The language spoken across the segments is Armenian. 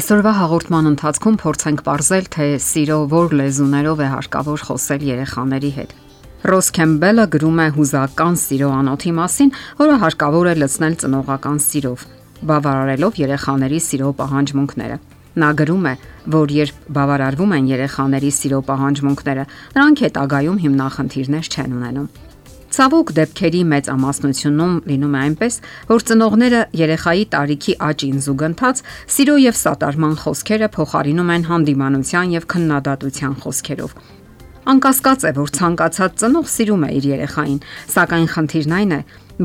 Այսօրվա հաղորդման ընթացքում փորձենք ողրզել, թե սիրո ո՞ր լեզուներով է հարկավոր խոսել երեխաների հետ։ Ռոս Քեմբելը գրում է հուզական սիրո անոթի մասին, որը հարկավոր է լցնել ծնողական սիրով, բավարարելով երեխաների սիրո պահանջմունքները։ Նա գրում է, որ երբ բավարարվում են երեխաների սիրո պահանջմունքները, նրանք հետագայում հիմնախնդիրներ չեն ունենում։ Ցավոք դեպքերի մեծամասնությունում լինում է այնպես, որ ծնողները երեխայի տարիքի աճին զուգընթաց սիրո եւ սատարման խոսքերը փոխարինում են հանդիմանության եւ քննադատության խոսքերով։ Անկասկած է, որ ցանկացած ծնող սիրում է իր երեխային, սակայն խնդիրն այն է,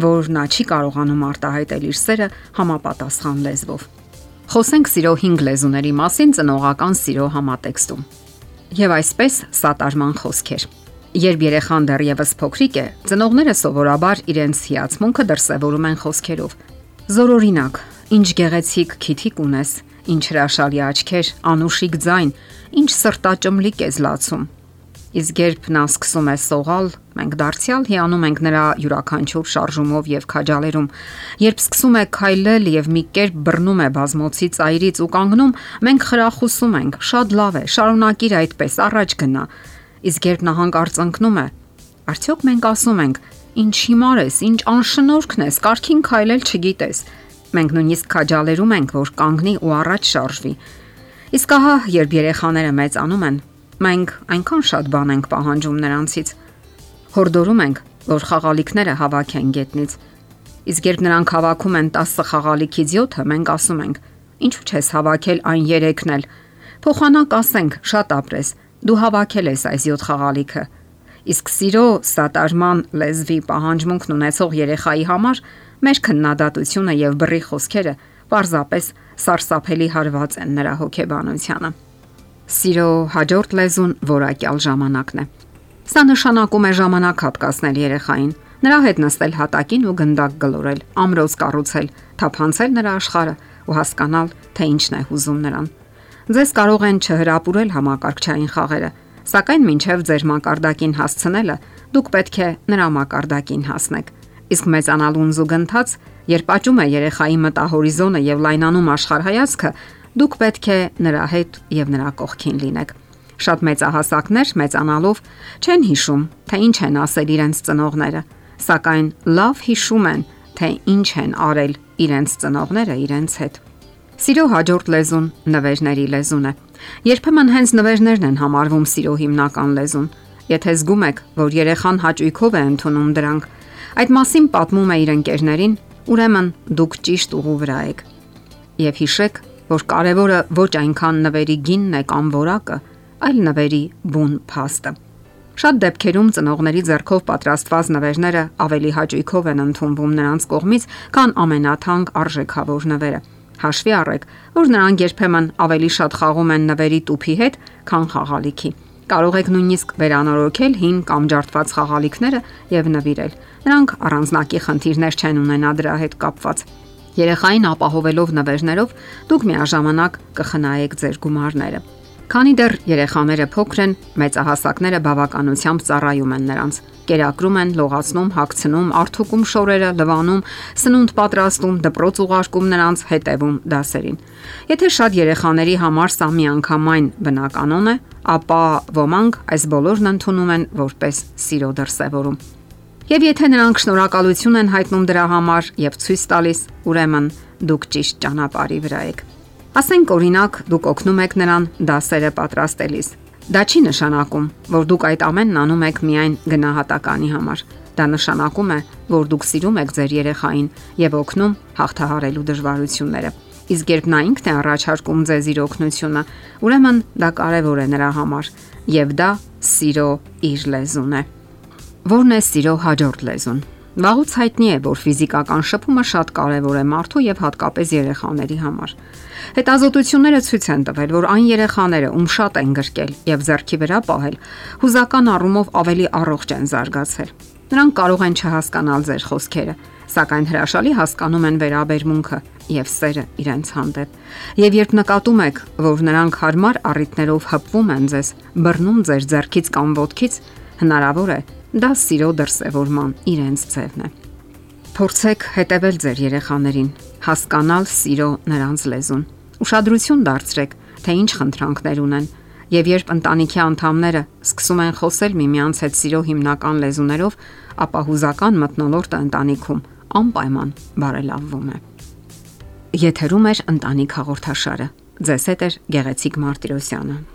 որ նա չի կարողանում արտահայտել իր սերը համապատասխան լեզվով։ Խոսենք սիրո 5 լեզուների մասին ծնողական սիրո համատեքստում։ Եվ այսպես սատարման խոսքեր։ Երբ երեխան դեռևս փոքրիկ է, ծնողները սովորաբար իրենց հիացմունքը դրսևորում են խոսքերով։ Զորօրինակ, ինչ գեղեցիկ քիթիկ ունես, ինչ հրաշալի աչքեր, անուշիկ ձայն, ինչ սրտաճմլիկ ես լացում։ Իսկ երբ նա սկսում է սողալ, մենք դարձյալ հիանում ենք նրա յուրաքանչյուր շարժումով եւ քաջալերում։ Երբ սկսում է քայլել եւ մի կերպ բռնում է բազմոցի ծայրից ու կանգնում, մենք խրախուսում ենք. շատ լավ է, շարունակիր այդպես, առաջ գնա Իսկ երբ նա հանկարծ ընկնում է, արդյոք մենք ասում ենք. «Ինչ հիմար ես, ինչ անշնորհքն ես, կարքին քայլել չգիտես»։ Մենք նույնիսկ քաջալերում ենք, որ կանգնի ու առաջ շարժվի։ Իսկ ահա, երբ երեխաները մեծանում են, մենք այնքան շատ բան ենք պահանջում նրանցից։ Հորդորում ենք, որ խաղալիքները հավաքեն գետնից։ Իսկ երբ նրանք հավաքում են 10 խաղալիքից 7-ը, մենք ասում ենք. «Ինչու՞ չես հավաքել այն 3-ն էլ»։ Փոխանակ ասենք, շատ ապրես, Դու հավաքել ես այս 7 խաղալիքը։ Իսկ սիրո սատարման լեզվի պահանջմունքն ունեցող երեխայի համար մեր քննադատությունը եւ բռի խոսքերը պարզապես սարսափելի հարված են նրա հոգեբանությանը։ Սիրո հաջորդ լեզուն որակյալ ժամանակն է։ Սա նշանակում է ժամանակ հատկացնել երեխային, նրա հետ նստել հատակին ու գնդակ գլորել, ամրոց կառուցել, թափանցել նրա աշխարհը ու հասկանալ, թե ինչն է հուզում նրան։ Ձեզ կարող են չհրապուրել համակարգչային խաղերը, սակայն մինչև ձեր մակարդակին հասցնելը դուք պետք է նրա մակարդակին հասնեք։ Իսկ մեծանալուն զուգընթաց, երբ աճում է երեխայի մտահորիզոնը եւ լայնանում աշխարհայացքը, դուք պետք է նրա հետ եւ նրա կողքին լինեք։ Շատ մեծահասակներ մեծանալով չեն հիշում, թե ինչ են ասել իրենց ծնողները, սակայն լավ հիշում են, թե ինչ են արել իրենց ծնողները իրենց հետ։ Սիրո հաջորդ լեզուն նվերների լեզուն է։ Երբեմն հենց նվերներն են համարվում սիրո հիմնական լեզուն։ Եթե զգում եք, որ երեխան հաճույքով է ընդունում դրանք, այդ մասին պատմում է իր ընկերներին, ուրեմն դուք ճիշտ ուղու վրա եք։ Եվ հիշեք, որ կարևորը ոչ այնքան նվերի գինն է կամ որակը, այլ նվերի բուն փաստը։ Շատ դեպքերում ծնողների ձեռքով պատրաստված նվերները ավելի հաճույքով են ընդունվում նրանց կողմից, քան ամենաթանկ արժեքավոր նվերը։ Հաշվի առեք, որ նրանք երբեմն ավելի շատ խաղում են նվերի տուփի հետ, քան խաղալիքի։ Կարող եք նույնիսկ վերանորոգել հին կամ ջարդված խաղալիքները եւ նվիրել։ Նրանք առանձնակի խնդիրներ չեն ունենա դրա հետ կապված։ Երեխային ապահովելով նվերներով դուք միաժամանակ կխնայեք ձեր գումարները։ Քանի դեռ երեխաները փոքր են, մեծահասակները բավականությամբ ծառայում են նրանց կերակրում են, լողացնում, հագցնում, արթուկում շորերը, լվանում, սնունդ պատրաստում, դպրոց ուղարկում նրանց, հետևում դասերին։ Եթե շատ երեխաների համար սա միանգամայն բնականon է, ապա ոմանք այս բոլորն ընդունում են որպես սիրո դրսևորում։ Եվ եթե նրանք շնորհակալություն են հայտնում դրա համար եւ ցույց տալիս, ուրեմն դուք ճիշտ ճանապարհի վրա եք։ Ասենք օրինակ, դուք օգնում եք նրան դասերը պատրաստելիս Դա չի նշանակում, որ դուք այդ ամենն անում եք միայն գնահատականի համար։ Դա նշանակում է, որ դուք սիրում եք ձեր երեխային եւ օգնում հաղթահարելու դժվարությունները։ Իսկ երբ նա ինքն է առաջարկում ձեզ իր օգնությունը, ուրեմն դա կարևոր է նրա համար եւ դա սիրո իր լեզուն է։ Որն է սիրո հաջորդ լեզուն։ Վաղուց հայտնի է, որ ֆիզիկական շփումը շատ կարևոր է մարդու եւ հատկապես երեխաների համար։ Հետազոտությունները ցույց են տվել, որ այն երեխաները, ում շատ են գրկել եւ зерքի վրա պահել, հուզական առումով ավելի առողջ են զարգացել։ Նրանք կարող են չհասկանալ ձեր խոսքերը, սակայն հրաշալի հասկանում են վերաբերմունքը եւ սերը իրենց հանդեպ։ Եվ երբ նկատում եք, որ նրանք հարմար առիթներով հպվում են ձեզ, բռնում ձեր зерքից կամ ոտքից, հնարավոր է, Դա սիրո դրսևորման իրենց ձևն է։ Փորձեք հետևել ձեր երեխաներին, հասկանալ սիրո նրանց լեզուն։ Ուշադրություն դարձրեք, թե ինչ խնդրանքներ ունեն, եւ երբ ընտանիքի անդամները սկսում են խոսել միմյանց հետ սիրո հիմնական լեզուներով, ապա հուզական մտնոլորտը ընտանիքում անպայման բարելավվում է։ Եթերում է ընտանիք հաղորդաշարը։ Ձեզ հետ է Գեղեցիկ Մարտիրոսյանը։